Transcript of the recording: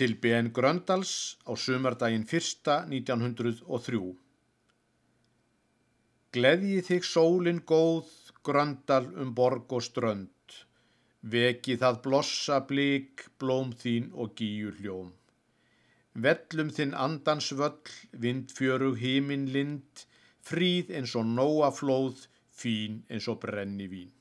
til BN Gröndals á sumardaginn 1. 1903. Gleðji þig sólin góð, Gröndal um borg og strönd, veki það blossa blík, blóm þín og gíu hljóm. Vellum þinn andans völl, vindfjörug hímin lind, fríð eins og nóa flóð, fín eins og brenni vín.